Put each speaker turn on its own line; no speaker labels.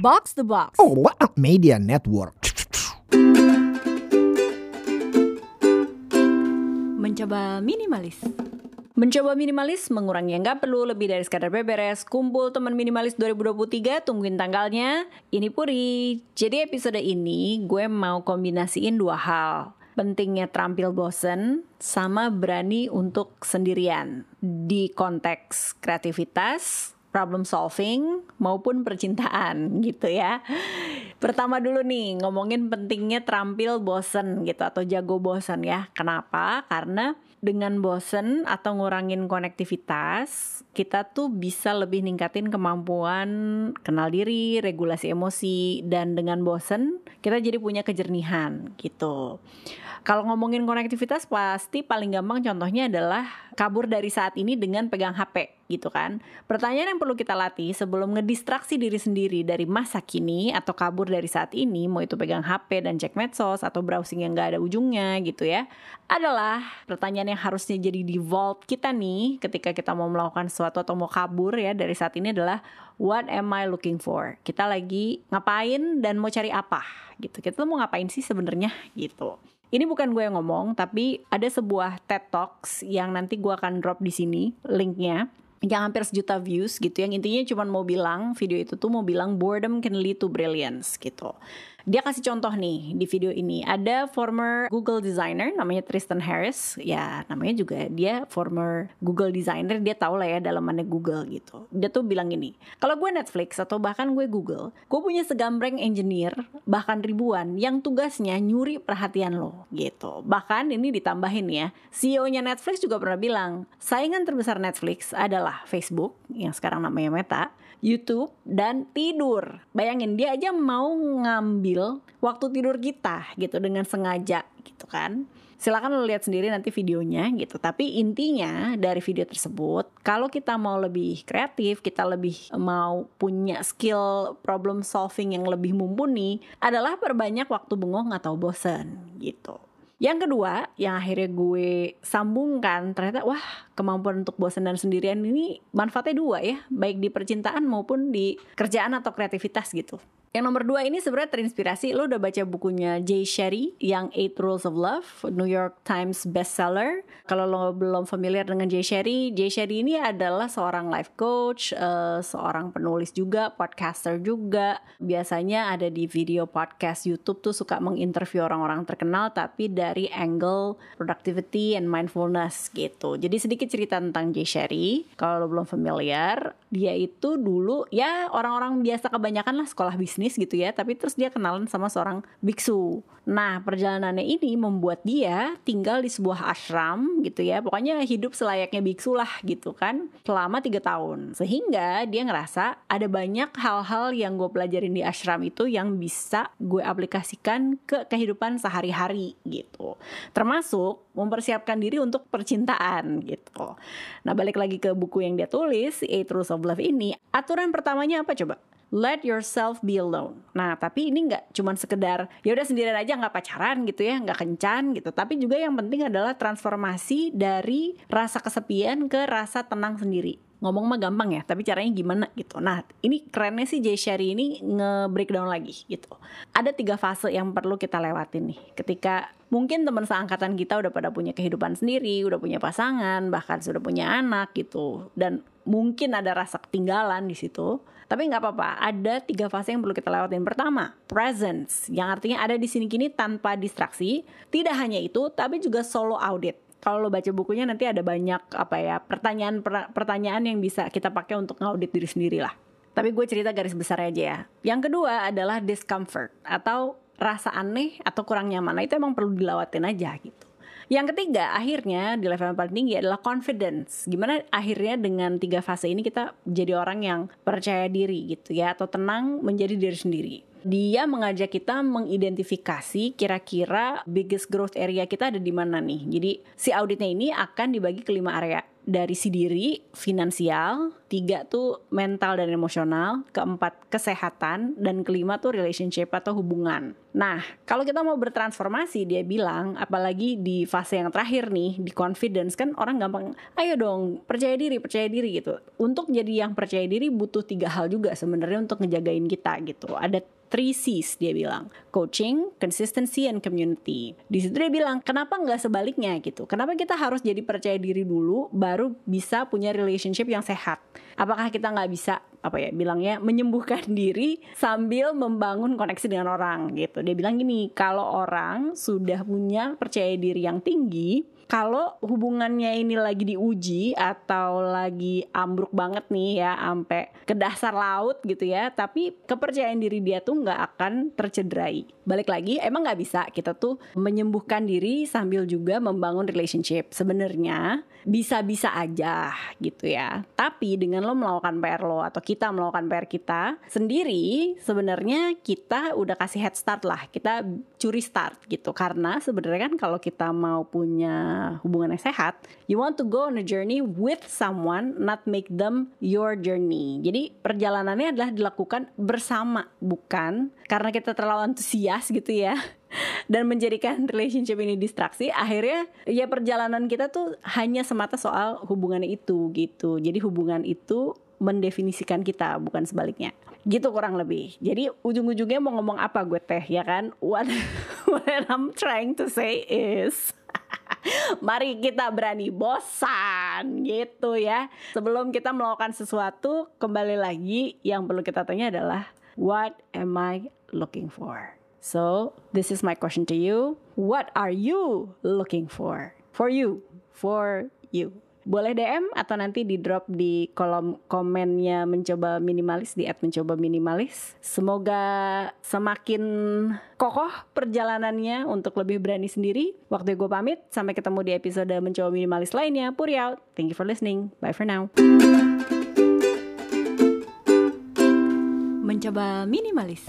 Box the Box.
Oh, what a media network.
Mencoba minimalis. Mencoba minimalis mengurangi yang gak perlu lebih dari sekadar beberes. Kumpul teman minimalis 2023, tungguin tanggalnya. Ini Puri. Jadi episode ini gue mau kombinasiin dua hal. Pentingnya terampil bosen sama berani untuk sendirian. Di konteks kreativitas, problem solving maupun percintaan gitu ya. Pertama dulu nih ngomongin pentingnya terampil bosen gitu atau jago bosen ya. Kenapa? Karena dengan bosen atau ngurangin konektivitas, kita tuh bisa lebih ningkatin kemampuan kenal diri, regulasi emosi, dan dengan bosen kita jadi punya kejernihan gitu. Kalau ngomongin konektivitas pasti paling gampang contohnya adalah kabur dari saat ini dengan pegang HP gitu kan. Pertanyaan yang perlu kita latih sebelum ngedistraksi diri sendiri dari masa kini atau kabur dari saat ini, mau itu pegang HP dan cek medsos atau browsing yang gak ada ujungnya gitu ya, adalah pertanyaan yang harusnya jadi default kita nih ketika kita mau melakukan sesuatu atau mau kabur ya dari saat ini adalah what am I looking for? Kita lagi ngapain dan mau cari apa? Gitu. Kita tuh mau ngapain sih sebenarnya? Gitu. Ini bukan gue yang ngomong, tapi ada sebuah TED Talks yang nanti gue akan drop di sini linknya yang hampir sejuta views gitu. Yang intinya cuma mau bilang video itu tuh mau bilang boredom can lead to brilliance gitu. Dia kasih contoh nih di video ini. Ada former Google designer namanya Tristan Harris. Ya namanya juga dia former Google designer. Dia tahu lah ya dalamannya Google gitu. Dia tuh bilang gini kalau gue Netflix atau bahkan gue Google gue punya segambreng engineer bahkan ribuan yang tugasnya nyuri perhatian lo gitu. Bahkan ini ditambahin ya CEO-nya Netflix juga pernah bilang saingan terbesar Netflix adalah Facebook yang sekarang namanya Meta YouTube dan tidur. Bayangin dia aja mau ngambil waktu tidur kita gitu dengan sengaja gitu kan. Silakan lo lihat sendiri nanti videonya gitu. Tapi intinya dari video tersebut kalau kita mau lebih kreatif kita lebih mau punya skill problem solving yang lebih mumpuni adalah perbanyak waktu bengong atau bosen gitu. Yang kedua, yang akhirnya gue sambungkan, ternyata wah kemampuan untuk bosan dan sendirian ini manfaatnya dua ya, baik di percintaan maupun di kerjaan atau kreativitas gitu. Yang nomor dua ini sebenarnya terinspirasi lo udah baca bukunya Jay Shetty yang Eight Rules of Love, New York Times bestseller. Kalau lo belum familiar dengan Jay Shetty, Jay Shetty ini adalah seorang life coach, uh, seorang penulis juga, podcaster juga. Biasanya ada di video podcast YouTube tuh suka menginterview orang-orang terkenal tapi dari angle productivity and mindfulness gitu. Jadi sedikit cerita tentang Jay Shetty. Kalau lo belum familiar, dia itu dulu ya orang-orang biasa kebanyakan lah sekolah bisnis bisnis gitu ya tapi terus dia kenalan sama seorang biksu. Nah perjalanannya ini membuat dia tinggal di sebuah ashram gitu ya. Pokoknya hidup selayaknya biksu lah gitu kan selama tiga tahun. Sehingga dia ngerasa ada banyak hal-hal yang gue pelajarin di ashram itu yang bisa gue aplikasikan ke kehidupan sehari-hari gitu. Termasuk mempersiapkan diri untuk percintaan gitu. Nah balik lagi ke buku yang dia tulis Eight Rules of Love ini aturan pertamanya apa coba let yourself be alone. Nah, tapi ini nggak cuman sekedar ya udah sendirian aja nggak pacaran gitu ya, nggak kencan gitu. Tapi juga yang penting adalah transformasi dari rasa kesepian ke rasa tenang sendiri ngomong mah gampang ya, tapi caranya gimana gitu. Nah, ini kerennya sih Jay Sherry ini nge-breakdown lagi gitu. Ada tiga fase yang perlu kita lewatin nih. Ketika mungkin teman seangkatan kita udah pada punya kehidupan sendiri, udah punya pasangan, bahkan sudah punya anak gitu. Dan mungkin ada rasa ketinggalan di situ. Tapi nggak apa-apa, ada tiga fase yang perlu kita lewatin. Pertama, presence, yang artinya ada di sini kini tanpa distraksi. Tidak hanya itu, tapi juga solo audit kalau lo baca bukunya nanti ada banyak apa ya pertanyaan pertanyaan yang bisa kita pakai untuk ngaudit diri sendiri lah. Tapi gue cerita garis besar aja ya. Yang kedua adalah discomfort atau rasa aneh atau kurang nyaman. Nah, itu emang perlu dilawatin aja gitu. Yang ketiga, akhirnya di level yang paling tinggi adalah confidence. Gimana akhirnya dengan tiga fase ini kita jadi orang yang percaya diri gitu ya atau tenang menjadi diri sendiri dia mengajak kita mengidentifikasi kira-kira biggest growth area kita ada di mana nih. Jadi si auditnya ini akan dibagi ke lima area dari si diri, finansial, tiga tuh mental dan emosional, keempat kesehatan, dan kelima tuh relationship atau hubungan. Nah, kalau kita mau bertransformasi, dia bilang, apalagi di fase yang terakhir nih, di confidence kan orang gampang, ayo dong, percaya diri, percaya diri gitu. Untuk jadi yang percaya diri butuh tiga hal juga sebenarnya untuk ngejagain kita gitu. Ada three C's dia bilang coaching, consistency, and community. Di situ dia bilang kenapa nggak sebaliknya gitu? Kenapa kita harus jadi percaya diri dulu baru bisa punya relationship yang sehat? Apakah kita nggak bisa apa ya bilangnya menyembuhkan diri sambil membangun koneksi dengan orang gitu. Dia bilang gini, kalau orang sudah punya percaya diri yang tinggi, kalau hubungannya ini lagi diuji atau lagi ambruk banget nih ya sampai ke dasar laut gitu ya tapi kepercayaan diri dia tuh nggak akan tercederai. Balik lagi emang nggak bisa kita tuh menyembuhkan diri sambil juga membangun relationship. Sebenarnya bisa-bisa aja gitu ya. Tapi dengan lo melakukan PR lo atau kita melakukan PR kita sendiri sebenarnya kita udah kasih head start lah. Kita curi start gitu. Karena sebenarnya kan kalau kita mau punya hubungan yang sehat, you want to go on a journey with someone, not make them your journey. Jadi perjalanannya adalah dilakukan bersama, bukan karena kita terlalu antusias gitu ya dan menjadikan relationship ini distraksi akhirnya ya perjalanan kita tuh hanya semata soal hubungan itu gitu. Jadi hubungan itu mendefinisikan kita bukan sebaliknya. Gitu kurang lebih. Jadi ujung-ujungnya mau ngomong apa gue teh ya kan? What what I'm trying to say is Mari kita berani bosan gitu ya. Sebelum kita melakukan sesuatu, kembali lagi yang perlu kita tanya adalah what am I looking for? So, this is my question to you. What are you looking for? For you, for you boleh DM atau nanti di drop di kolom komennya mencoba minimalis di at mencoba minimalis. Semoga semakin kokoh perjalanannya untuk lebih berani sendiri. Waktu gue pamit, sampai ketemu di episode mencoba minimalis lainnya. Puri out. Thank you for listening. Bye for now. Mencoba minimalis.